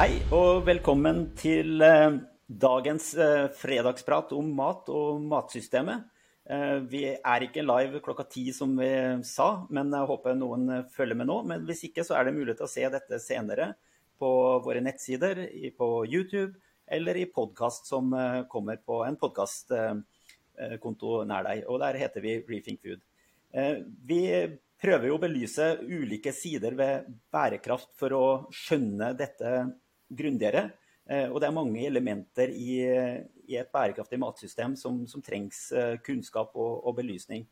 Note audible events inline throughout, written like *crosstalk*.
Hei og velkommen til eh, dagens eh, fredagsprat om mat og matsystemet. Eh, vi er ikke live klokka ti som vi sa, men jeg håper noen følger med nå. Men hvis ikke så er det mulig til å se dette senere på våre nettsider, på YouTube eller i podkast som kommer på en podkastkonto nær deg. Og der heter vi Reefing Food. Vi prøver jo å belyse ulike sider ved bærekraft for å skjønne dette grundigere. Eh, Og det er mange elementer i, i et bærekraftig matsystem som, som trengs eh, kunnskap og, og belysning.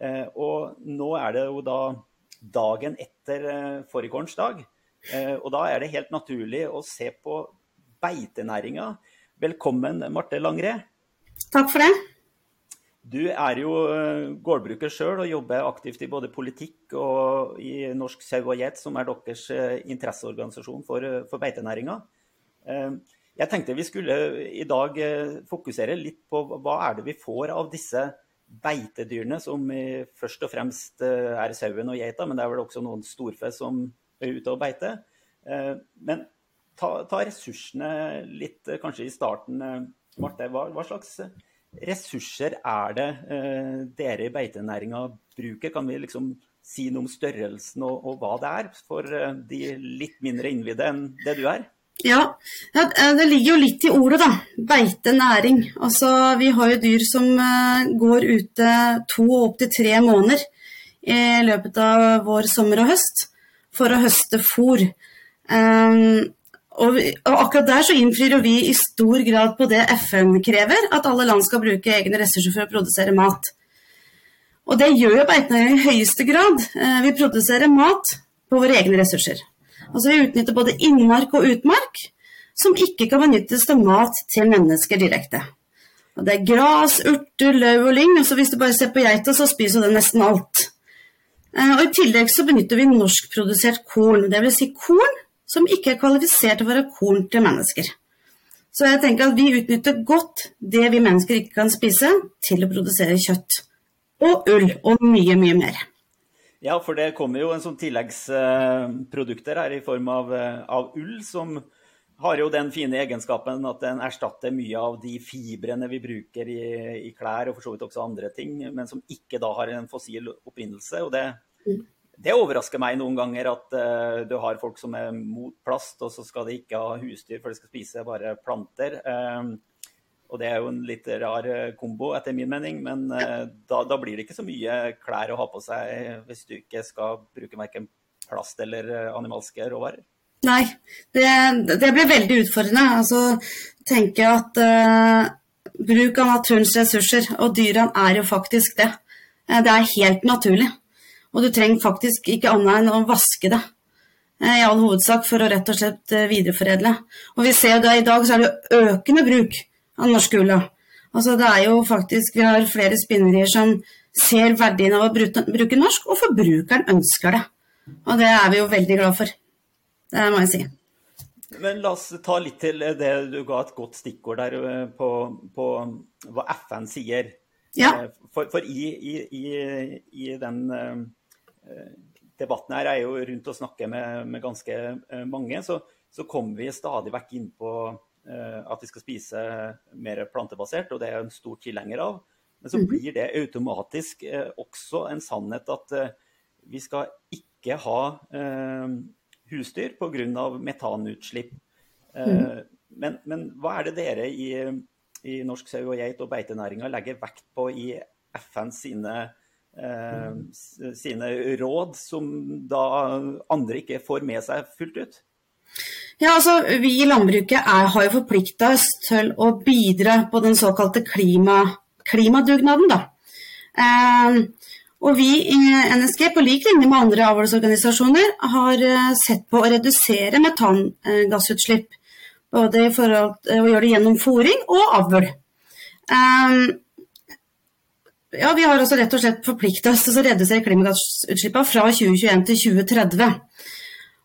Eh, Og nå er det jo da dagen etter fårikålens dag. Og da er det helt naturlig å se på beitenæringa. Velkommen, Marte Langre. Takk for det. Du er jo eh, gårdbruker sjøl og jobber aktivt i både politikk og i Norsk sau og geit, som er deres eh, interesseorganisasjon for, eh, for beitenæringa. Jeg tenkte vi skulle i dag fokusere litt på hva er det vi får av disse beitedyrene, som først og fremst er sauen og geita, men det er vel også noen storfe som er ute og beiter. Men ta, ta ressursene litt kanskje i starten, Marte. Hva, hva slags ressurser er det eh, dere i beitenæringa bruker? Kan vi liksom si noe om størrelsen og, og hva det er, for eh, de litt mindre innvidde enn det du er? Ja, ja, det ligger jo litt i ordet, da. Beite, næring. Altså, vi har jo dyr som eh, går ute to og opptil tre måneder i løpet av vår, sommer og høst for å høste fôr. Um, og, vi, og akkurat der så innfrir vi i stor grad på det FN krever, at alle land skal bruke egne ressurser for å produsere mat. Og det gjør jo beitenæringen i høyeste grad. Eh, Vi produserer mat på våre egne ressurser. Altså Vi utnytter både innmark og utmark, som ikke kan benyttes til mat til mennesker direkte. Og Det er gras, urter, løv og lyng. Altså hvis du bare ser på geita, så spiser den nesten alt. Eh, Og I tillegg så benytter vi norskprodusert korn. Dvs. Si korn som ikke er kvalifisert til å være korn til mennesker. Så jeg tenker at vi utnytter godt det vi mennesker ikke kan spise, til å produsere kjøtt. Og ull, og mye, mye mer. Ja, for det kommer jo en sånn tilleggsprodukter her i form av, eh, av ull, som har jo den fine egenskapen at den erstatter mye av de fibrene vi bruker i, i klær, og for så vidt også andre ting, men som ikke da har en fossil opprinnelse. og det det overrasker meg noen ganger at uh, du har folk som er mot plast, og så skal de ikke ha husdyr, for de skal spise bare planter. Eh, og det er jo en litt rar eh, kombo, etter min mening, men uh, da, da blir det ikke så mye klær å ha på seg hvis du ikke skal bruke verken plast eller animalske råvarer. Nei, det, det blir veldig utfordrende. Altså, tenke at eh, bruk av naturens ressurser, og dyrene er jo faktisk det. Det er helt naturlig. Og du trenger faktisk ikke annet enn å vaske det. eh, I all hovedsak for å rett og slett eh, videreforedle. Og vi ser det i dag så er det jo økende bruk av norsk ulla. Altså det er jo faktisk, Vi har flere spinnerier som ser verdien av å bruke, norsk, og forbrukeren ønsker det. Og det er vi jo veldig glad for. Det må jeg si. Men la oss ta litt til det du ga et godt stikkord der eh, på, på hva FN sier. Ja. For, for i, i, i, i den debatten her er jo rundt å snakke med, med ganske eh, mange, så, så kommer vi stadig vekk inn på eh, at vi skal spise mer plantebasert, og det er jeg en stor tilhenger av. Men så blir det automatisk eh, også en sannhet at vi skal ikke ha eh, husdyr pga. metanutslipp. Eh, men, men hva er det dere i, i Norsk sau og geit og beitenæringa legger vekt på i FN sine, sine råd, som da andre ikke får med seg fullt ut? Ja, altså Vi i landbruket er, har jo forplikta oss til å bidra på den såkalte klima, klimadugnaden. da. Eh, og vi i NSG, på lik linje med andre avlsorganisasjoner, har eh, sett på å redusere metangassutslipp. Både i forhold til å gjøre det gjennom fòring og avl. Eh, ja, Vi har altså rett og slett forplikta oss til å redusere klimagassutslippene fra 2021 til 2030.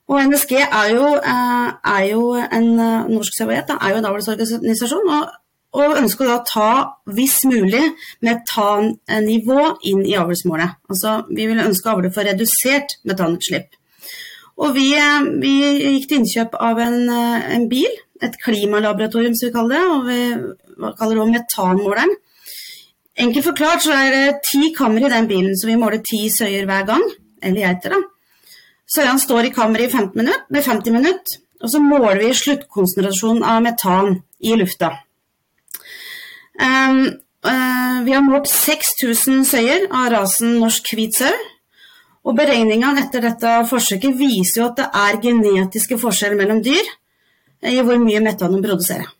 Og NSG er jo, eh, er jo en eh, norsk sauehet, er jo en avlsorganisasjon. Og, og ønsker da å ta, hvis mulig, metannivå inn i avlsmålet. Altså, vi vil ønske å avle for redusert metanutslipp. Og vi, vi gikk til innkjøp av en, en, bil, et klimalaboratorium som vi kaller det, og vi kaller det metanmåleren. Enkelt forklart så er det ti kammer i den bilen, så vi måler ti søyer hver gang. Eller geiter, da. Søyene står i kammeret i 15 minutter, med 50 minutter, og så måler vi sluttkonsentrasjonen av metan i lufta. Um, uh, vi har målt 6000 søyer av rasen norsk hvit sau. Og beregningene etter dette forsøket viser jo at det er genetiske forskjeller mellom dyr i hvor mye metan de produserer.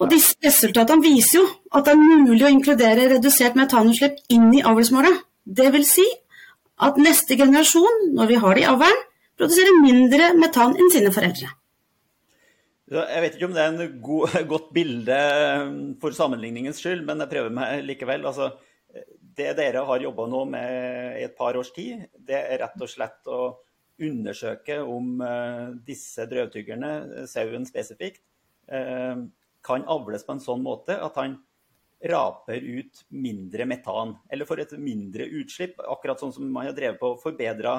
Og disse resultatene viser jo at det er mulig å inkludere redusert metanutslipp inn i avlsmålet. Vil si at neste generasjon, når vi har det i avlen, produserer mindre metan enn sine foreldre. Jeg vet ikke om det er et god, *laughs* godt bilde um, for sammenligningens skyld, men jeg prøver meg likevel. Altså, det dere har jobba nå med i et par års tid, det er rett og slett å undersøke om uh, disse drøvtyggerne, sauen spesifikt, uh, kan avles på en sånn måte at han raper ut mindre metan, eller får et mindre utslipp. Akkurat sånn som man har drevet på å forbedre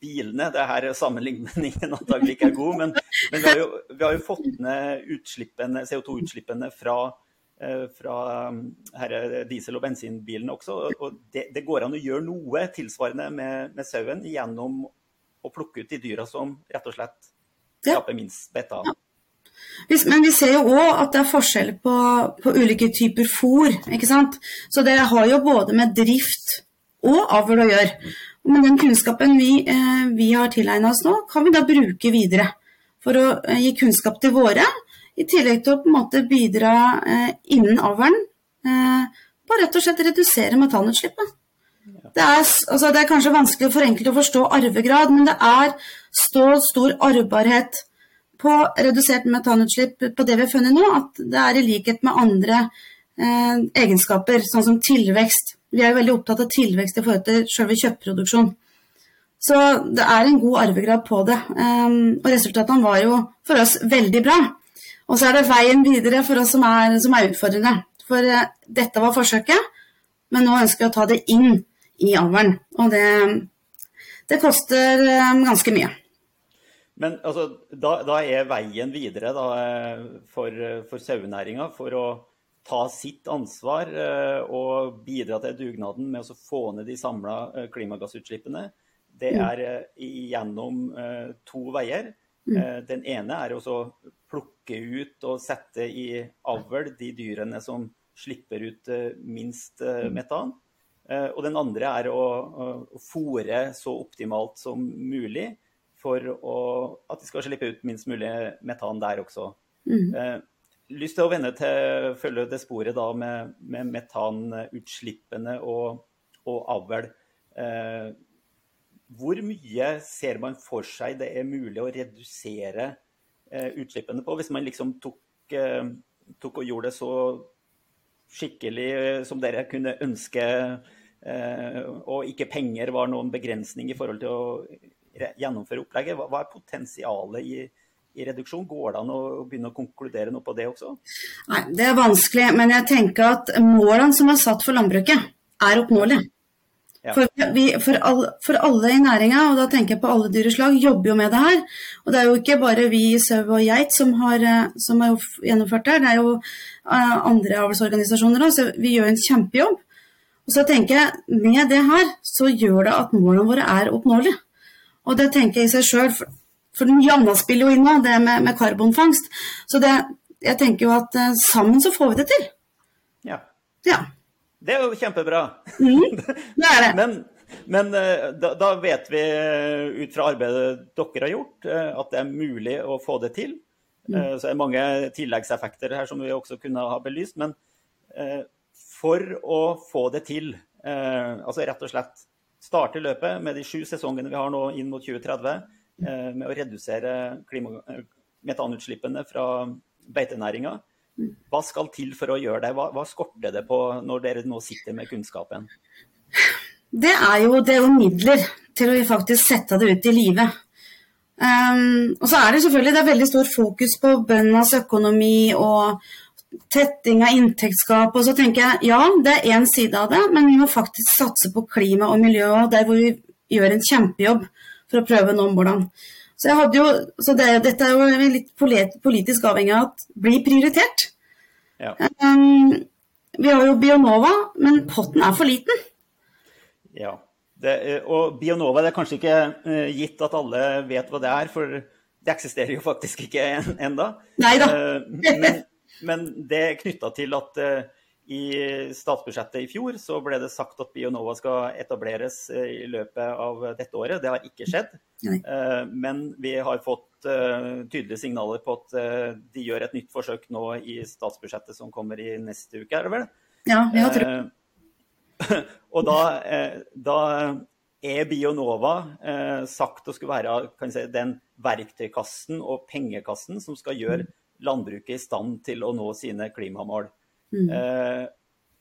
bilene. Det her sammenligningen antagelig ikke er god, men, men vi, har jo, vi, har jo, fått ned CO2-utslippene fra, eh, fra diesel- og bensinbilene også. og det, det, går an å gjøre noe tilsvarende med, med sauen gjennom å plukke ut de dyra som rett og slett skaper minst metan. Men vi ser jo òg at det er forskjell på, på ulike typer fôr. ikke sant? Så det har jo både med drift og avl å gjøre. Men den kunnskapen vi, eh, vi har tilegna oss nå, kan vi da bruke videre. For å eh, gi kunnskap til våre, i tillegg til å på en måte bidra eh, innen avlen på rett og slett redusere metanutslippet. Det er, altså det er, kanskje vanskelig for enkelte å forstå arvegrad, men det er stor, stor arvbarhet på redusert metanutslipp på det vi har funnet nå, at det er i likhet med andre eh, egenskaper, sånn som tilvekst. Vi er jo veldig opptatt av tilvekst i forhold til selve kjøttproduksjon. Så det er en god arvegrad på det. Um, og resultatene var jo for oss veldig bra. Og så er det veien videre for oss som er, som er utfordrende. For uh, dette var forsøket, men nå ønsker vi å ta det inn i avlen. Og det, det koster um, ganske mye. Men altså, da, da, er veien videre da, eh, for, for sauenæringa for å ta sitt ansvar eh, og bidra til dugnaden med å få ned de samla eh, klimagassutslippene, det mm. er gjennom to veier. Mm. Den ene er å plukke ut og sette i avl de dyrene som slipper ut minst mm. metan. Og den andre er å, fôre så optimalt som mulig for å, at de skal slippe ut minst mulig metan der også. Mm. Eh, lyst til å vende til følge det sporet da med, med metanutslippene og, og avl. Eh, hvor mye ser man for seg det er mulig å redusere eh, utslippene på, hvis man liksom tok, eh, tok, og gjorde det så skikkelig som dere kunne ønske, eh, og ikke penger var noen begrensning i forhold til å gjennomføre opplegget. Hva, hva er potensialet i, i, reduksjon? Går det an å begynne å konkludere noe på det også? Nei, Det er vanskelig, men jeg tenker at målene som er satt for landbruket, er oppnåelige. Ja. For, vi, for, all, for, alle i næringa, og da tenker jeg på alle dyreslag, jobber jo med det her. Og det er jo ikke bare vi i sau og geit som har, som har gjennomført det det er jo uh, andre avlsorganisasjoner òg, så vi gjør en kjempejobb. Og så tenker jeg, med det her, så gjør det at målene våre er oppnåelige. Og det tenker jeg i seg sjøl, for, for Janna spiller jo inn nå, det med, med karbonfangst. Så det, jeg tenker jo at uh, sammen så får vi det til. Ja. ja. Det er jo kjempebra. Mm, det er det. *laughs* men, men uh, da, da, vet vi uh, ut fra arbeidet dere har gjort, at det er mulig å få det til. Mm. Så er mange tilleggseffekter her som vi også kunne ha belyst. Men for å få det til, altså rett og slett starte løpet med de sju sesongene vi har nå inn mot 2030, eh, med å redusere eh, metanutslippene fra beitenæringa. Hva skal til for å gjøre det? Hva, hva, skorter det på når dere nå sitter med kunnskapen? Det er jo, det er jo midler til å faktisk sette det ut i livet. Um, og så er det selvfølgelig det er veldig stor fokus på bøndenes økonomi og, tetting av inntektsgap. Og så tenker jeg ja, det er én side av det, men vi må faktisk satse på klima og miljø der hvor vi gjør en kjempejobb for å prøve å nå målene. Så, jo, så det, dette er jo litt politisk avhengig av at blir prioritert. Ja. Um, vi har jo Bionova, men potten er for liten. Ja. Det, og Bionova det er kanskje ikke uh, gitt at alle vet hva det er, for det eksisterer jo faktisk ikke ennå. Uh, men, men, det er knytta til at uh, i statsbudsjettet i fjor så ble det sagt at Bionova skal etableres i løpet av dette året. Det har ikke skjedd. Men vi har fått tydelige signaler på at de gjør et nytt forsøk nå i statsbudsjettet som kommer i neste uke, er det vel? Ja, vi har tro. *laughs* Og da, da er Bionova eh, sagt å skulle være si, den verktøykassen og pengekassen som skal gjøre landbruket i stand til å nå sine klimamål. Mm. Eh,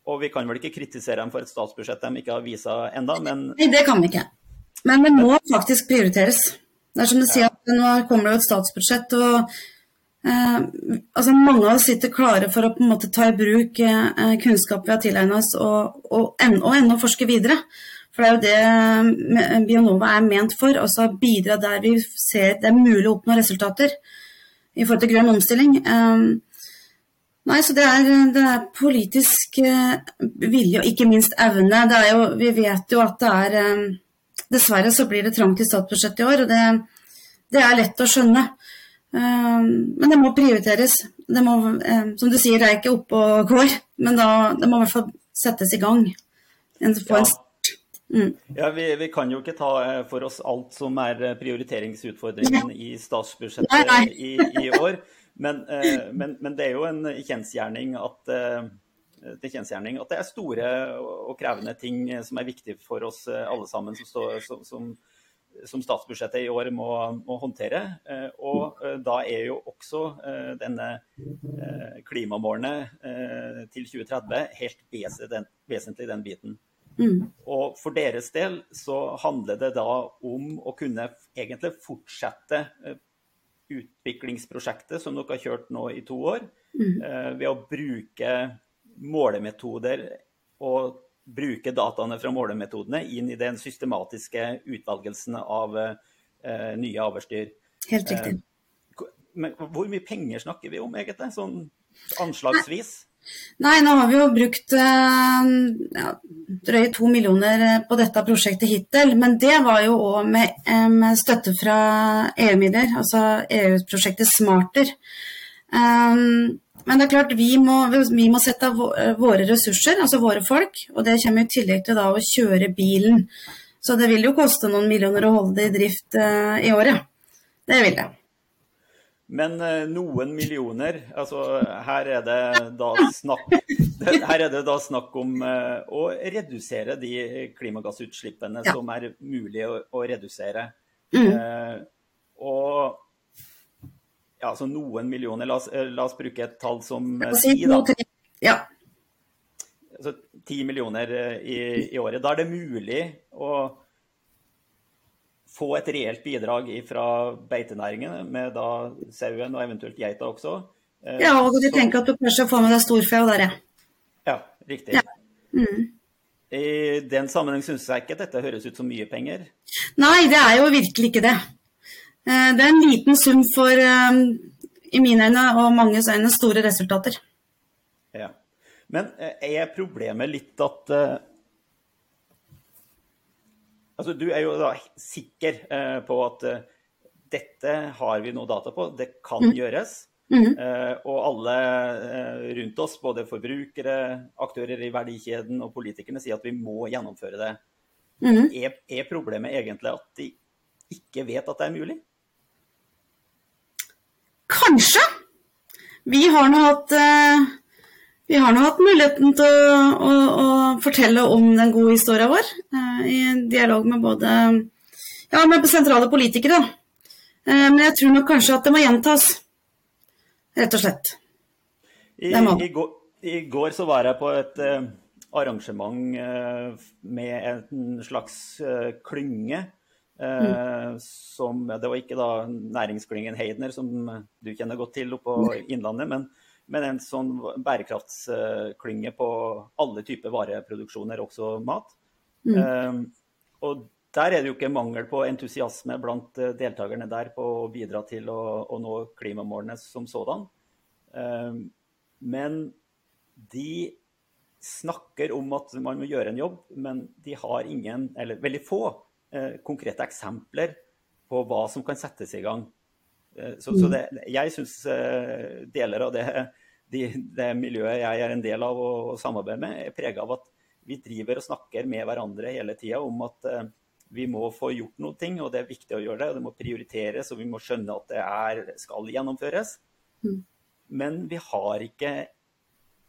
og vi kan vel ikke kritisere dem for et statsbudsjett de ikke har vist ennå, men Nei, det kan vi ikke. Men det må faktisk prioriteres. Det er som du ja. sier, at nå kommer det jo et statsbudsjett, og eh, altså mange av oss sitter klare for å på en måte ta i bruk eh, kunnskap vi har tilegnet oss, og, og, og ennå forske videre. For det er jo det eh, Bionova er ment for. Altså bidra der vi ser det er mulig å oppnå resultater i forhold til grønn omstilling. Um, nei, så det er, det er politisk uh, vilje og ikke minst evne. Det jo, vi vet jo at det er um, Dessverre så blir det trangt i statsbudsjettet i år, og det, det er lett å skjønne. Um, men det må prioriteres. Det må, som du sier, det er ikke oppe og går, men da, det må i hvert fall settes i gang. En, få en Mm. Ja, vi, vi, kan jo ikke ta eh, for oss alt som er eh, prioriteringsutfordringen i statsbudsjettet i, i år. Men, eh, men, men, det er jo en kjensgjerning at, at det er store og krevende ting som er viktige for oss alle sammen, som, står, som, som statsbudsjettet i år må, må, håndtere. Og da er jo også denne klimamålene til 2030 helt vesentlig, den biten. Mm. Og for deres del så handler det da om å kunne egentlig fortsette eh, utviklingsprosjektet som dere har kjørt nå i to år, mm. eh, ved å bruke målemetoder og bruke dataene fra målemetodene inn i den systematiske utvalgelsen av eh, nye avlsdyr. Helt riktig. Eh, men hvor mye penger snakker vi om, egentlig? Sånn anslagsvis? Nei, nå har vi jo brukt eh, ja, drøye to millioner eh, på dette prosjektet hittil. Men det var jo òg med, eh, med, støtte fra EU-midler, altså EU-prosjektet Smarter. Um, men det er klart, vi må, vi må sette av våre ressurser, altså våre folk. Og det kommer i tillegg til da å kjøre bilen. Så det vil jo koste noen millioner å holde det i drift uh, i året. Det vil det. Men uh, noen millioner altså Her er det da snakk, her er det da snakk om uh, å redusere de klimagassutslippene ja. som er mulig å, å redusere. Mm. Eh, og ja, altså noen millioner. La oss, la oss bruke et tall som ti, da. Ja. Altså ti millioner i, i året. Da er det mulig å få et reelt bidrag fra beitenæringen, med da sauen og eventuelt geita også. Eh, ja, og du så... tenker at du kanskje får med deg storfe og der, ja. Ja, riktig. Ja. Mm. I den sammenheng syns jeg ikke dette høres ut som mye penger. Nei, det er jo virkelig ikke det. Eh, det er en liten sum for, eh, i mine øyne og manges øyne, store resultater. Ja. Men er problemet litt at Altså, du er jo da sikker eh, på at eh, dette har vi noe data på, det kan mm. gjøres. Mm. Eh, og alle eh, rundt oss, både forbrukere, aktører i verdikjeden og politikerne, sier at vi må gjennomføre det. Mm. Er, er, problemet egentlig at de ikke vet at det er mulig? Kanskje. Vi har nå hatt eh, vi har nå hatt muligheten til å, å, å, fortelle om den gode historien vår eh, i dialog med både ja, med sentrale politikere. Eh, men jeg tror nok kanskje at det må gjentas, rett og slett. I, i, går, I, går, så var jeg på et eh, arrangement uh, med en slags uh, klynge. Mm. Som, det var ikke da næringsklyngen Heidner, som du kjenner godt til oppe på Innlandet, men men en sånn bærekraftsklynge på alle typer vareproduksjoner, også mat. Mm. Um, og der er det jo ikke mangel på entusiasme blant eh, deltakerne der på å bidra til å, å nå klimamålene som sådan. Eh, men de snakker om at man må gjøre en jobb, men de har ingen, eller veldig få, eh, konkrete eksempler på hva som kan settes i gang. Så, så det, jeg syns deler av det, de, det, miljøet jeg er en del av og, og samarbeider med, er prega av at vi driver og snakker med hverandre hele tida om at vi må få gjort noe, og det er viktig å gjøre det. og Det må prioriteres, og vi må skjønne at det er, skal gjennomføres. Mm. Men vi har ikke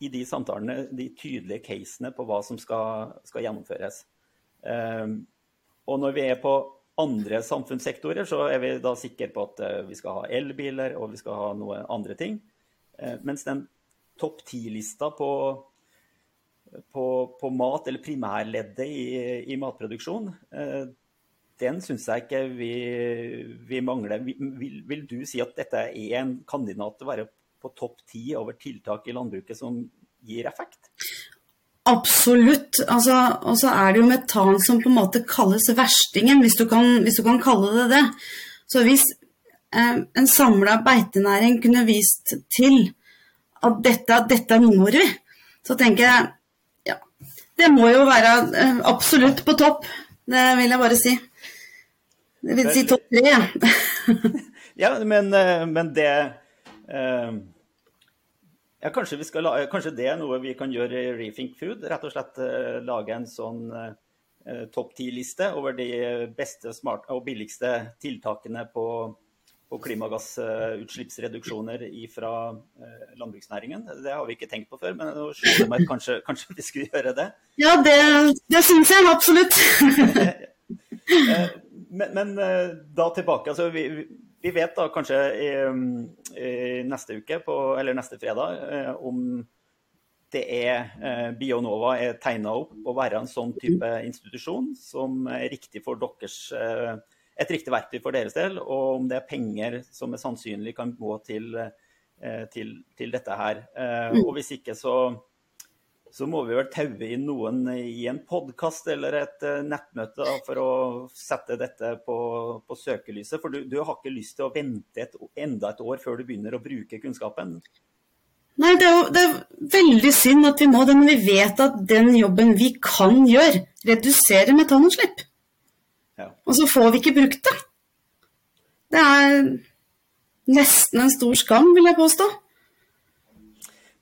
i de samtalene de tydelige casene på hva som skal, skal gjennomføres. Um, og når vi er på andre samfunnssektorer, så er vi da sikre på at uh, vi skal ha elbiler og vi skal ha noe andre ting. Uh, mens den topp ti-lista på på, på, mat, eller primærleddet i, i matproduksjon, eh, den syns jeg ikke vi, vi mangler. Vil, vil, du si at dette er en kandidat til å være på topp ti over tiltak i landbruket som gir effekt? Absolutt. Altså, og så er det jo metan som på en måte kalles verstingen, hvis du kan, hvis du kan kalle det det. Så hvis eh, en samla beitenæring kunne vist til at dette, dette når vi, så tenker jeg det må jo være eh, absolutt på topp. Det vil jeg bare si. Det vil si topp tre. *laughs* ja, men, eh, men det eh, ja, kanskje, la, kanskje, det er noe vi kan gjøre i Rethink Food? Rett og slett eh, lage en sånn eh, topp ti-liste over de beste smart, og billigste tiltakene på på klimagassutslippsreduksjoner fra eh, landbruksnæringen. Det har vi ikke tenkt på før, men kanskje, kanskje, vi skulle gjøre det? Ja, det, det syns jeg absolutt. *laughs* Eh, men, men, eh, da tilbake. altså vi, vi vet da kanskje i, i neste uke, på, eller neste fredag, om det er Bionova er tegna opp å være en sånn type institusjon som er riktig for deres et riktig verktøy for deres del, og om det er penger som er sannsynlig kan gå til, eh, til, til dette her. Eh, mm. Og hvis ikke, så, så må vi vel taue inn noen i en podkast eller et eh, nettmøte da, for å sette dette på, på søkelyset. For du, du, har ikke lyst til å vente et, enda et år før du begynner å bruke kunnskapen? Nei, det er jo det er veldig synd at vi må det men vi vet at den jobben vi kan gjøre, reduserer metanutslipp. Og så får vi ikke brukt det. Det er nesten en stor skam, vil jeg påstå.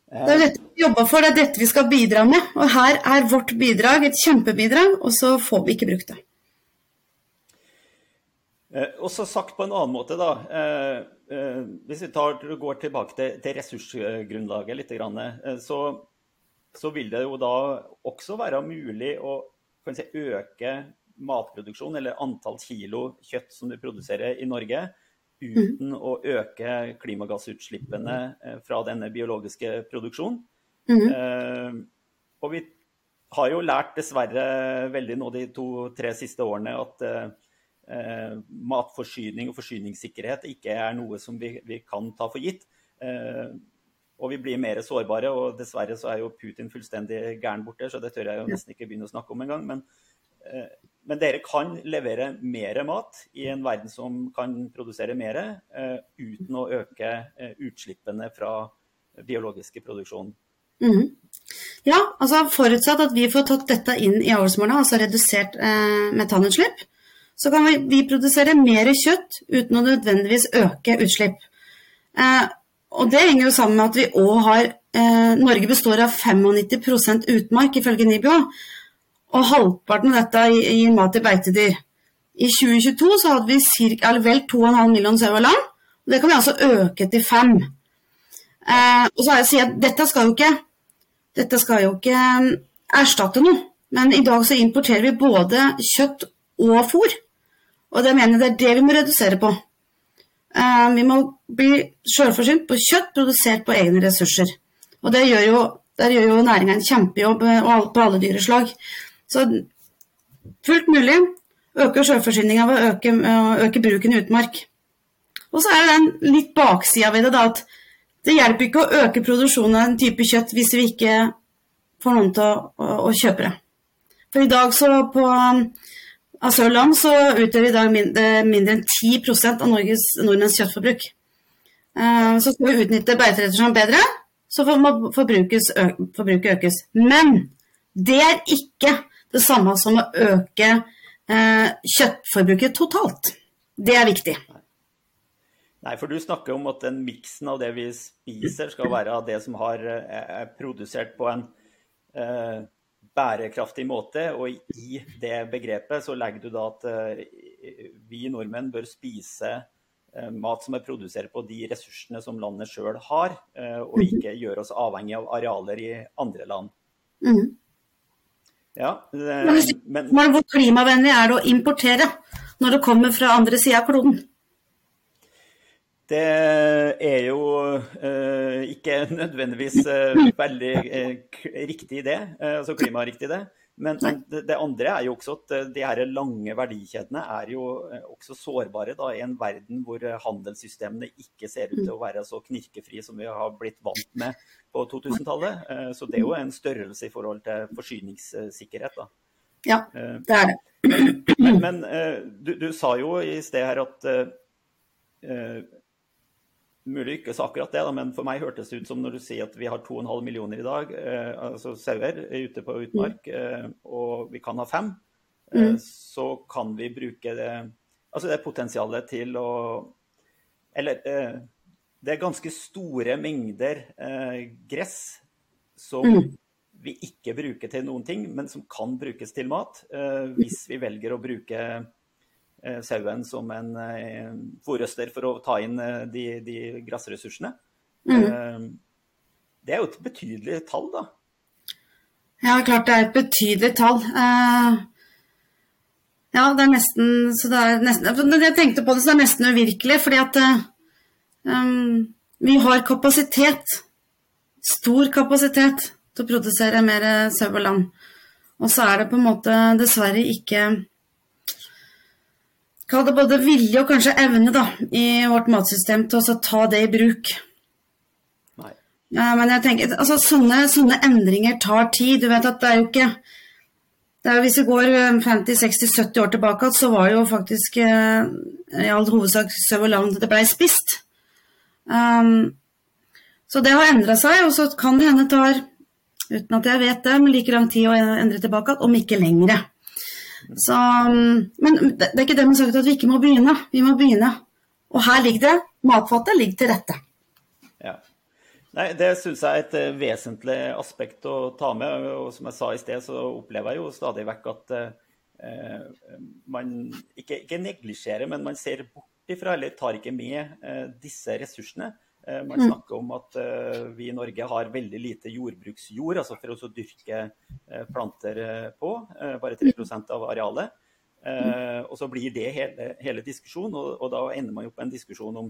Det er dette vi jobber for, det er dette vi skal bidra med. Og her er vårt bidrag et kjempebidrag, og så får vi ikke brukt det. Eh, og så sagt på en annen måte, da. Eh, eh, hvis vi tar, går tilbake til, ressursgrunnlaget litt, så, så, vil det jo da også være mulig å si, øke matproduksjon, eller antall kilo kjøtt som du produserer i Norge, uten mm. å øke klimagassutslippene eh, fra denne biologiske produksjonen. Mm. Eh, og vi har jo lært dessverre veldig nå de to-tre siste årene at eh, matforsyning og forsyningssikkerhet ikke er noe som vi, vi kan ta for gitt. Eh, og vi blir mer sårbare, og dessverre så er jo Putin fullstendig gæren borte, så det tør jeg jo nesten ikke begynne å snakke om engang. Men men dere kan levere mer mat i en verden som kan produsere mer, uh, uten å øke uh, utslippene fra biologiske produksjon. Mm. Ja, altså forutsatt at vi får tatt dette inn i avlsmålene, altså redusert uh, metanutslipp, så kan vi, vi, produsere mer kjøtt uten å nødvendigvis øke utslipp. og det henger jo sammen med at vi òg har Norge består av 95% utmark, ifølge NIBIO og halvparten av dette gir mat til beitedyr. I 2022 så hadde vi cirka, vel 2,5 millioner sau og. Og det kan vi altså øke til 5. Eh, og så har jeg sagt at dette skal ikke, dette skal jo ikke um, erstatte noe. Men i dag så importerer vi både kjøtt og fôr. Og det mener jeg det er det vi må redusere på. Eh, vi må bli sjølforsynt på kjøtt produsert på egne ressurser. Og det gjør jo, der gjør jo næringa en kjempejobb eh, på alle dyreslag. Så fullt mulig. Øke sjølforsyninga ved å øke, øke, bruken i utmark. Og så er det den litt baksida ved det, da, at det hjelper ikke å øke produksjonen av en type kjøtt hvis vi ikke får noen til å, å, å kjøpe det. For i dag så på av sau så utgjør i dag mindre, mindre enn 10% av Norges nordmenns kjøttforbruk. Eh, så skal vi utnytte beiteressursene bedre, så må forbruket økes. Men det er ikke det samme som å øke eh, kjøttforbruket totalt. Det er viktig. Nei, for du snakker om at den miksen av det vi spiser, skal være av det som har, er produsert på en eh, bærekraftig måte. Og i det begrepet så legger du da at eh, vi nordmenn bør spise uh, mat som er produsert på de ressursene som landet sjøl har, uh, og ikke gjøre oss avhengig av arealer i andre land. Mm. Ja, men, men hvor klimavennlig er det å importere når det kommer fra andre sida av kloden? Det er jo eh, ikke nødvendigvis eh, veldig eh, riktig det, eh, altså klimariktig det. Men, men det, det, andre er jo også at eh, de her lange verdikjedene er jo eh, også sårbare da, i en verden hvor handelssystemene ikke ser ut til å være så knirkefrie som vi har blitt vant med på 2000-tallet. Så det er jo en størrelse i forhold til forsyningssikkerhet. da. Ja, det er det. Men, men du, du, sa jo i sted her at Mulig ikke sa akkurat det, da, men for meg hørtes det ut som når du sier at vi har 2,5 millioner i dag, eh, altså sauer ute på utmark, eh, og vi kan ha fem, eh, mm. så kan vi bruke det Altså det potensialet til å Eller eh, det er ganske store mengder eh, gress som mm. vi ikke bruker til noen ting, men som kan brukes til mat, eh, hvis vi velger å bruke Eh, sauen som en eh, fòrrøster for å ta inn eh, de, de gressressursene. Mm. Det er jo et betydelig tall, da. Ja, klart det er et betydelig tall. Ja, det er nesten så det er nesten, Jeg tenkte på det, så det er nesten uvirkelig. Fordi at um, vi har kapasitet. Stor kapasitet til å produsere mer sau og lam. Og så er det på en måte dessverre ikke Kall det både vilje og kanskje evne da, i vårt matsystem til å ta det i bruk. Nei. Ja, men jeg tenker, altså sånne, sånne, endringer tar tid. Du vet at det er jo ikke er, Hvis vi går 50-60-70 eh, år tilbake, så var det jo faktisk eh, i all hovedsak sau og lam det blei spist. Um, så det har endra seg, og så kan det hende tar, uten at jeg vet det, men like lang tid å endre tilbake, om ikke lengre. Så, mm, men det er ikke det har sagt at vi ikke må begynne. Vi må begynne. Og her ligger det. Matfatet ligger til rette. Ja. Nei, Det syns jeg er et uh, vesentlig aspekt å ta med. og Som jeg sa i sted, så opplever jeg jo stadig vekk at eh, man ikke, ikke neglisjerer, men man ser bort ifra, eller tar ikke med eh, disse ressursene. Eh, man snakker om at eh, vi i Norge har veldig lite jordbruksjord, altså for å dyrke eh, planter på. Bare 3% av arealet. Og så blir det hele, hele diskusjonen, og, og, da ender man jo på en diskusjon om,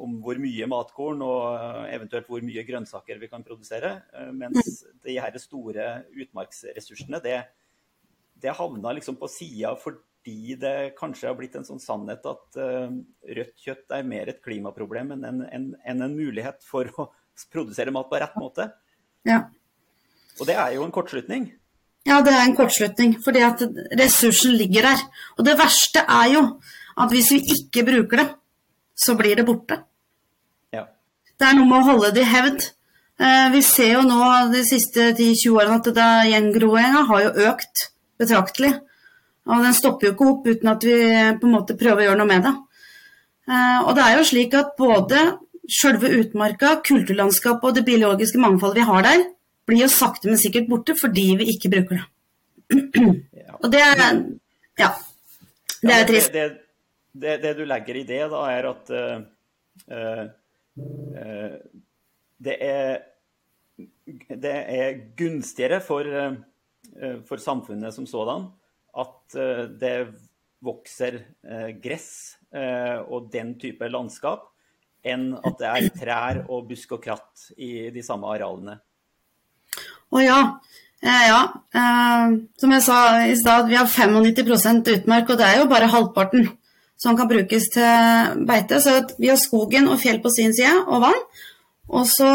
om, hvor mye matkorn og eventuelt hvor mye grønnsaker vi kan produsere. Mens de her store utmarksressursene, det, det havna liksom på sida fordi det kanskje har blitt en sånn sannhet at uh, rødt kjøtt er mer et klimaproblem enn en, en, en, en, mulighet for å produsere mat på rett måte. Ja. Og det er jo en kortslutning. Ja, det er en kortslutning, fordi at ressursen ligger der. Og det verste er jo at hvis vi ikke bruker det, så blir det borte. Ja. Det er noe med å holde det i hevd. Uh, vi ser jo nå de siste 10-20 årene at gjengroinga har jo økt betraktelig. Og den stopper jo ikke opp uten at vi på en måte prøver å gjøre noe med det. Eh, og det er jo slik at både sjølve utmarka, kulturlandskapet og det biologiske mangfoldet vi har der, blir jo sakte, men sikkert borte fordi vi ikke bruker det. Og det er Ja. Det er trist. Det, det, det, du legger i det, da, er at uh, uh, det er det er gunstigere for, uh, for samfunnet som sådan at eh, det vokser eh, gress eh, og den type landskap, enn at det er trær og busk og kratt i de samme arealene. Å ja. ja. som jeg sa i stad, vi har 95% utmark, og det er jo bare halvparten som kan brukes til beite. Så vi har skogen og fjell på sin side, og vann. Og så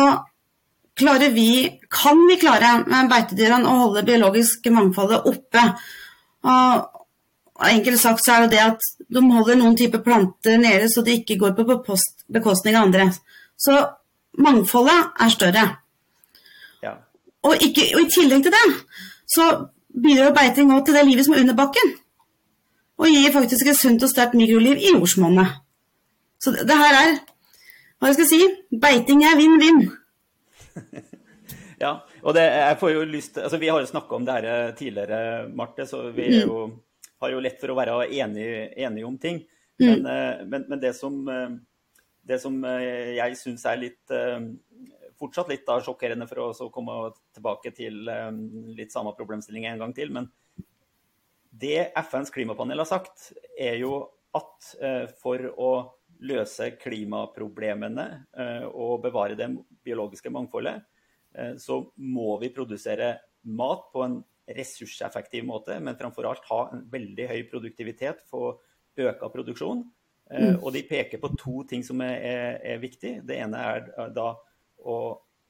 klarer vi, kan vi klare beitedyrene å holde biologisk mangfoldet oppe. Og, enkelt sagt så er det det at de holder noen typer planter nede så det ikke går på bekostning av andre. Så mangfoldet er større. Ja. Og, ikke, og, i tillegg til det så bidrar beiting òg til det livet som er under bakken. Og gir faktisk et sunt og sterkt mikroliv i jordsmonnet. Så det, det, her er Hva skal jeg si? Beiting er vinn-vinn. *laughs* ja, og det, jeg får jo lyst altså Vi har jo snakka om det her tidligere, Marte, så vi jo mm har jo lett for å være enige, enige om ting. Mm. Men, mm. men, men, det som, eh, det som eh, jeg syns er litt fortsatt litt da, sjokkerende for å komme tilbake til litt samme problemstilling en gang til. Men det FNs klimapanel har sagt, er jo at for å løse klimaproblemene og bevare det biologiske mangfoldet, så må vi produsere mat på en ressurseffektiv måte, men framfor alt ha en veldig høy produktivitet, få øka produksjon. Eh, mm. Og de peker på to ting som er, er, er viktig. Det ene er da å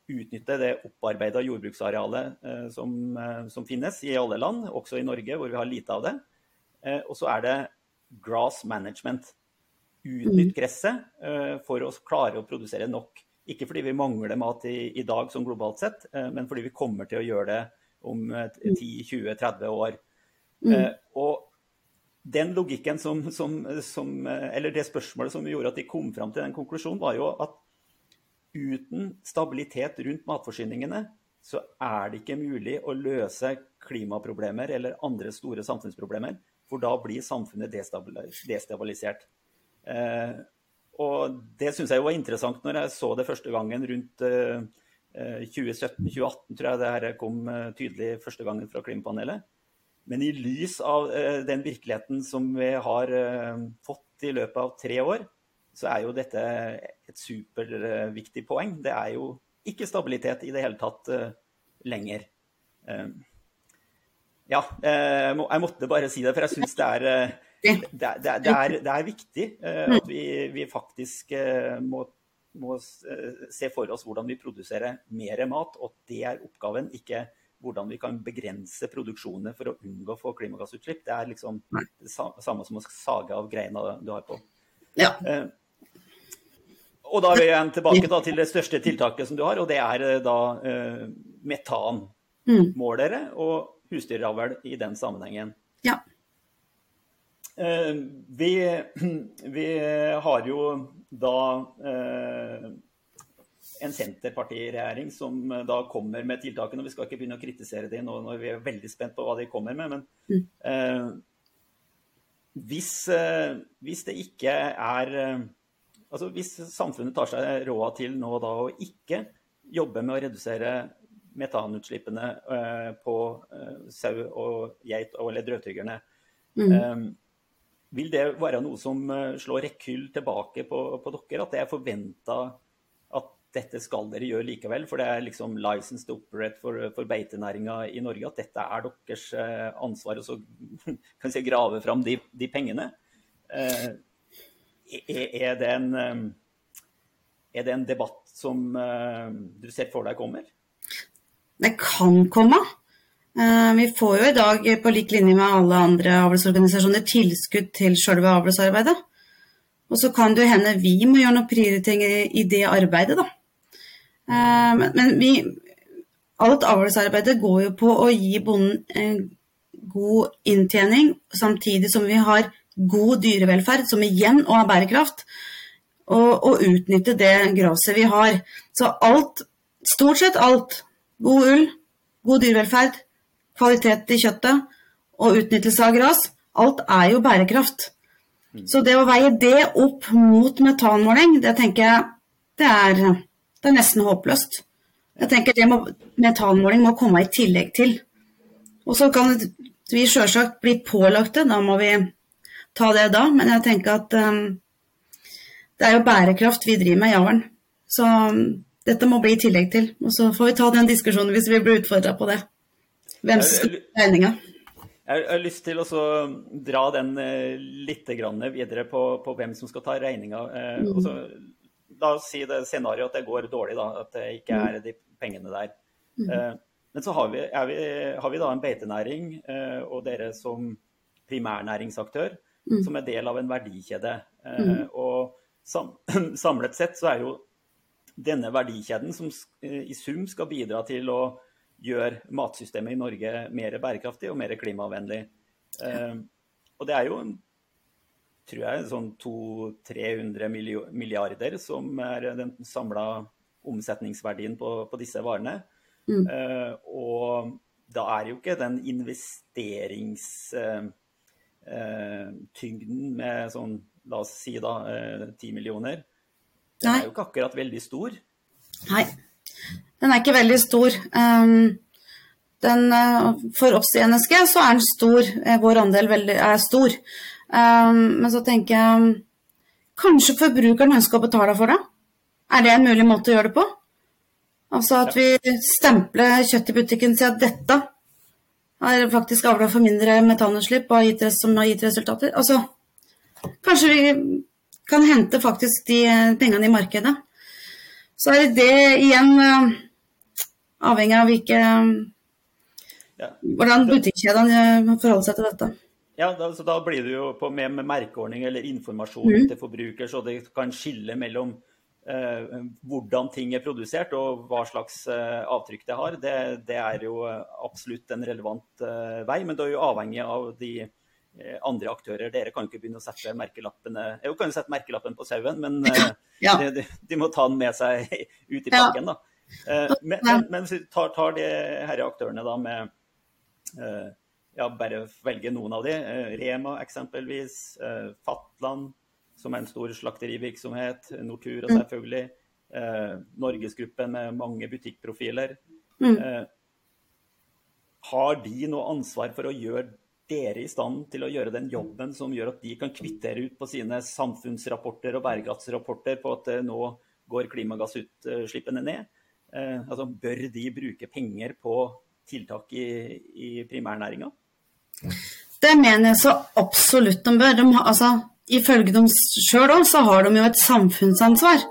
utnytte det opparbeida jordbruksarealet eh, som, eh, som, finnes i alle land, også i Norge hvor vi har lite av det. Eh, og så er det grass management. Utnytt mm. gresset eh, for å klare å produsere nok. Ikke fordi vi mangler mat i, i dag som globalt sett, eh, men fordi vi kommer til å gjøre det om 10-20-30 eh, år. Mm. Eh, og den logikken som, som, som, Eller det spørsmålet som gjorde at de kom fram til den konklusjonen, var jo at uten stabilitet rundt matforsyningene, så er det ikke mulig å løse klimaproblemer eller andre store samfunnsproblemer. For da blir samfunnet destabilisert. Eh, og det syns jeg var interessant når jeg så det første gangen rundt eh, 2017-2018 eh, tror jeg det her kom eh, tydelig første gangen fra Klimapanelet. Men i lys av eh, den virkeligheten som vi har fått i løpet av tre år, så er jo dette et superviktig poeng. Det er jo ikke stabilitet i det hele tatt lenger. Ja, jeg måtte bare si det, for jeg syns det er det, det, det, er, det, er, viktig at vi, vi faktisk må må eh, se for oss hvordan vi produserer mer mat, og det er oppgaven, ikke hvordan vi kan begrense produksjonene for å unngå å få klimagassutslipp. Det er liksom det samme som å sage av greina du har på. Ja. Eh, og da er vi igjen tilbake da, til det største tiltaket som du har, og det er eh, da eh, metanmålere og husdyravl i den sammenhengen. Ja. Eh, vi, *clears throat* vi, har jo da eh, en Senterpartiregjering som eh, da kommer med tiltakene. Vi skal ikke begynne å kritisere dem nå når vi er veldig spent på hva de kommer med. Men mm. eh, hvis, eh, hvis, det ikke er eh, Altså hvis samfunnet tar seg råd til nå da å ikke jobbe med å redusere metanutslippene på sau og geit og eller drøvtyggerne mm. Vil det være noe som eh, slår rekyll tilbake på, på dere? At det er forventa at dette skal dere gjøre likevel? For det er liksom license to operate for, for beitenæringa i Norge. At dette er deres eh, ansvar å *laughs* si, grave fram de, de pengene. Eh, er, det en, er det en debatt som du ser for deg kommer? Det kan komme. Eh, vi får jo i dag, på lik linje med alle andre avlsorganisasjoner, tilskudd til selve avlsarbeidet. Og så kan det hende vi må gjøre noen prioriteringer i det arbeidet, da. Eh, men vi, alt avlsarbeidet går jo på å gi bonden en god inntjening, samtidig som vi har god dyrevelferd, som igjen og har bærekraft, og, og utnytte det gresset vi har. Så alt, stort sett alt, god ull, god dyrevelferd, kvalitet i kjøttet og utnyttelse av gras, alt er jo bærekraft. Så det å veie det opp mot metanmåling, det tenker jeg det er, det er nesten håpløst. Jeg tenker det må, Metanmåling må komme i tillegg til. Og så kan vi sjølsagt bli pålagte, da må vi ta det da. Men jeg tenker at um, det er jo bærekraft vi driver med i. Så um, dette må bli i tillegg til. Og så får vi ta den diskusjonen hvis vi blir utfordra på det. Hvem som ta regninga? Jeg har lyst til å dra den eh, litt videre på, på, hvem som skal ta regninga. Eh, mm. La oss si det scenarioet at det går dårlig, da, at det ikke mm. er de pengene der. Mm. Eh, men så har vi, vi, har vi, da en beitenæring, og dere som primærnæringsaktør mm. som er del av en verdikjede. Og sam *clears throat* samlet sett så er jo denne verdikjeden som i sum skal bidra til å gjøre matsystemet i Norge mer bærekraftig og mer klimavennlig. Ja. Og det er jo tror jeg, sånn 200-300 milliarder som er den samla omsetningsverdien på, på, disse varene. Mm. Uh, og da er jo ikke den investeringstyngden uh, uh, med sånn, la oss si da, 10 millioner, den er jo ikke akkurat veldig stor. Nei, den er ikke veldig stor. Um, den, for oss i NSG så er den stor. Vår andel veldig, er stor. Um, men så tenker jeg kanskje forbrukeren ønsker å betale for det? Er det en mulig måte å gjøre det på? Altså at vi stempler kjøtt i butikken og sier at dette har faktisk avla for mindre metanutslipp og har gitt, som har gitt resultater. Altså, kanskje vi kan hente faktisk de pengene i markedet. Så er det igjen uh, avhengig av hvilke ja. hvordan butikkjedene forholder seg til dette. Ja, da, så da blir det jo på, med, med merkeordning eller informasjon mm. til forbruker, så det kan skille mellom eh, hvordan ting er produsert og hva slags eh, avtrykk det har. Det, det, er jo absolutt en relevant eh, vei, men det er jo avhengig av de eh, andre aktører. Dere kan ikke begynne å sette merkelappene Jo, kan jo sette merkelappen på sauen, men eh, ja. de, de, må ta den med seg *laughs* ut i pakken. da. Eh, men, men, men tar, tar de herre aktørene da med ja, bare velge noen av de. Eh, Rema eksempelvis. Eh, Fatland, som er en stor slakterivirksomhet. Nortura mm. selvfølgelig. Eh, Norgesgruppen med mange butikkprofiler. Mm. Har de noe ansvar for å gjøre dere i stand til å gjøre den jobben som gjør at de kan kvittere ut på sine samfunnsrapporter og bærekraftsrapporter på at nå går klimagassutslippene ned? Eh, altså, bør de bruke penger på tiltak i, i primærnæringa? Det mener jeg så absolutt de bør. De, altså, ifølge dem sjøl òg, så har de jo et samfunnsansvar.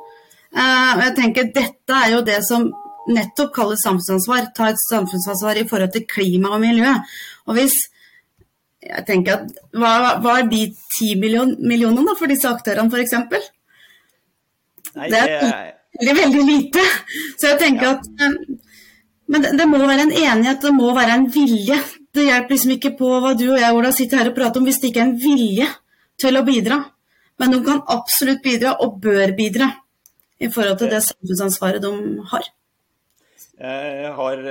Uh, jeg tenker Dette er jo det som nettopp kalles samfunnsansvar. Ta et samfunnsansvar i forhold til klima og miljø. Og hvis jeg tenker at Hva, hva er de ti million, millionene for disse aktørene, f.eks.? Det er veldig, veldig lite. Så jeg tenker ja. at uh, Men det, det må være en enighet, det må være en vilje det hjelper liksom ikke på hva du og jeg Ola, sitter her og prater om hvis det ikke er en vilje til å bidra. Men de kan absolutt bidra, og bør bidra, i forhold til det samfunnsansvaret de har. Jeg, har,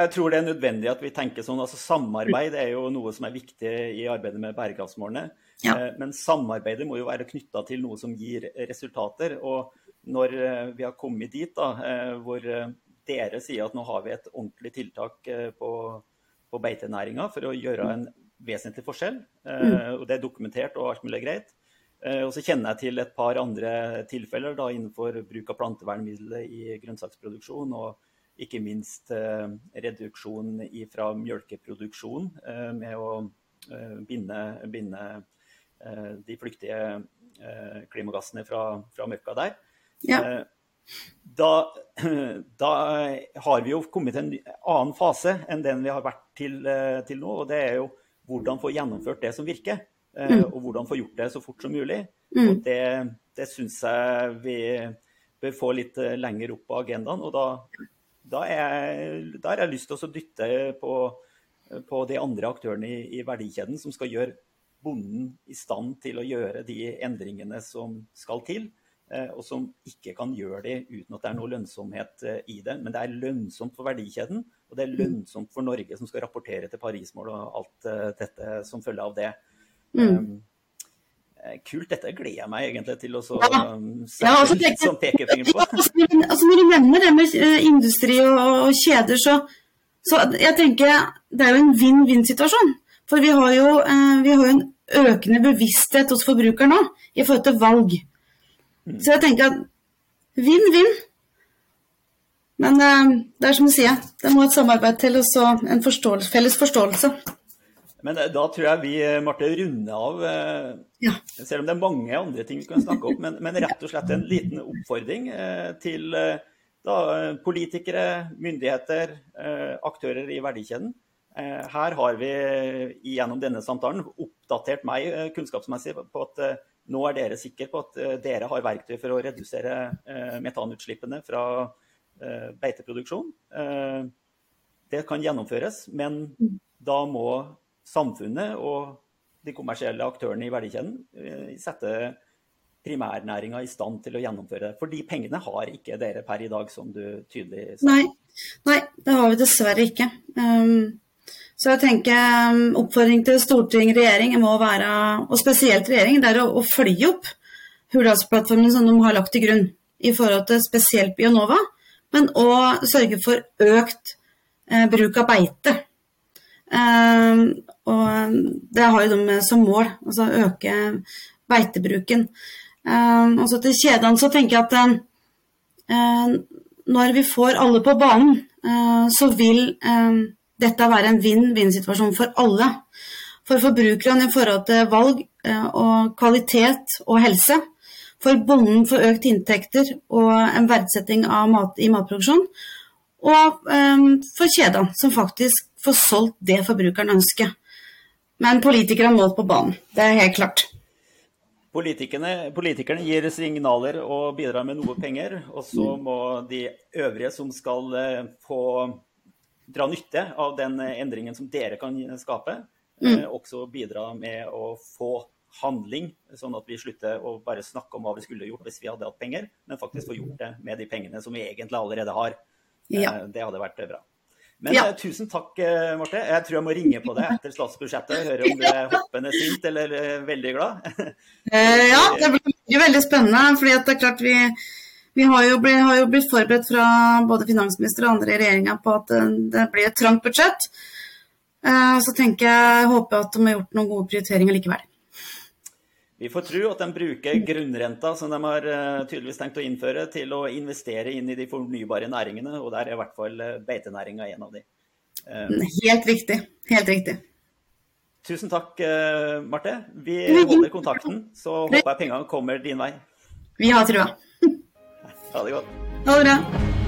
jeg, tror det er nødvendig at vi tenker sånn. altså Samarbeid er jo noe som er viktig i arbeidet med bærekraftsmålene. Ja. Eh, men samarbeidet må jo være knytta til noe som gir resultater. Og når eh, vi har kommet dit da, eh, hvor dere sier at nå har vi et ordentlig tiltak på på beitenæringa for å gjøre en vesentlig forskjell. Eh, mm. og Det er dokumentert og alt mulig greit. Eh, og så kjenner jeg til et par andre tilfeller da, innenfor bruk av plantevernmidler i grønnsaksproduksjon. og ikke minst eh, reduksjon fra mjølkeproduksjon eh, med å eh, binde, binde eh, de flyktige klimagassene fra, fra møkka der. Ja da, *clears throat* da, har vi jo kommet til en annen fase enn den vi har vært til, eh, til nå. Og det er jo hvordan få gjennomført det som virker. Eh, mm. Og hvordan få gjort det så fort som mulig. Mm. Og det, det syns jeg vi bør få litt eh, lenger opp på agendaen. Og da, da, er, da har jeg lyst til å dytte på, på de andre aktørene i, i verdikjeden som skal gjøre bonden i stand til å gjøre de endringene som skal til. Eh, og som ikke kan gjøre det uten at det er noe lønnsomhet eh, i det. Men det er lønnsomt for verdikjeden, og det er lønnsomt for Norge som skal rapportere til Parismål og alt eh, dette som følger av det. Mm. Um, kult. Dette gleder jeg meg egentlig til å så, ja. um, sette ja, altså, litt sånn pekefinger på. Altså, når du nevner det med industri og, og kjeder, så, så, jeg tenker det er jo en vinn-vinn-situasjon. For vi har, jo, vi har jo en økende bevissthet hos forbrukeren nå i forhold til valg. Så jeg tenker at vinn-vinn. Men uh, det er som du sier, det må et samarbeid til og så en forståelse, felles forståelse. Men eh, da tror jeg vi eh, Marte, runder av. Ja. Selv om det er mange andre ting vi kan snakke om. Men, men rett og slett en liten oppfordring til da, politikere, myndigheter, aktører i verdikjeden. Her har vi gjennom denne samtalen oppdatert meg kunnskapsmessig på at nå er dere sikre på at dere har verktøy for å redusere metanutslippene fra beiteproduksjon. Det kan gjennomføres, men da må samfunnet og de kommersielle aktørene i verdikjeden sette primærnæringa i stand til å gjennomføre det? For de pengene har ikke dere per i dag, som du tydelig sa. Nei, Nei det har vi dessverre ikke. Um, så jeg tenker um, oppfordring til storting regjering må være, og spesielt regjeringen, det er å, å følge opp Hurdalsplattformen som de har lagt til grunn i forhold til spesielt Bionova, men òg sørge for økt eh, bruk av beite. Eh, og det har jo de som mål, altså øke beitebruken. Eh, og så til kjedene så tenker jeg at uh, når vi får alle på banen, uh, så vil dette være en vinn-vinn-situasjon for alle. For forbrukerne i forhold til valg og kvalitet og helse. For bonden for økt inntekter og en verdsetting mat i matproduksjon. Og um, for kjedene, som faktisk får solgt det forbrukeren ønsker. Men politikerne må på banen, det er helt klart. Politikerne, politikerne, gir signaler og bidrar med noe penger. Og så må de øvrige som skal eh, få dra nytte av den endringen som dere kan skape, mm. Eh, også bidra med å få handling, sånn at vi slutter å bare snakke om hva vi skulle gjort hvis vi hadde hatt penger, men faktisk få gjort det med de pengene som vi egentlig allerede har. Ja. Eh, det hadde vært bra. Men ja. tusen takk, Marte. Jeg tror jeg må ringe på deg etter statsbudsjettet og høre om du er hoppende sint eller veldig glad. Eh, ja, *laughs* det blir veldig spennende. fordi det er klart vi, vi har, jo blitt, har, jo blitt, forberedt fra både finansminister og andre i regjeringa på at det blir et trangt budsjett. Eh, så tenker jeg, håper at de har gjort noen gode prioriteringer likevel. Vi får tro at de bruker grunnrenta som de har eh, tydeligvis tenkt å innføre, til å investere inn i de fornybare næringene, og der er i hvert fall beitenæringa en av de. Helt riktig. Helt riktig. Tusen takk, eh, Marte. Vi holder kontakten, så håper jeg pengene kommer din vei. Vi har trua. Ha det godt. Ha det bra.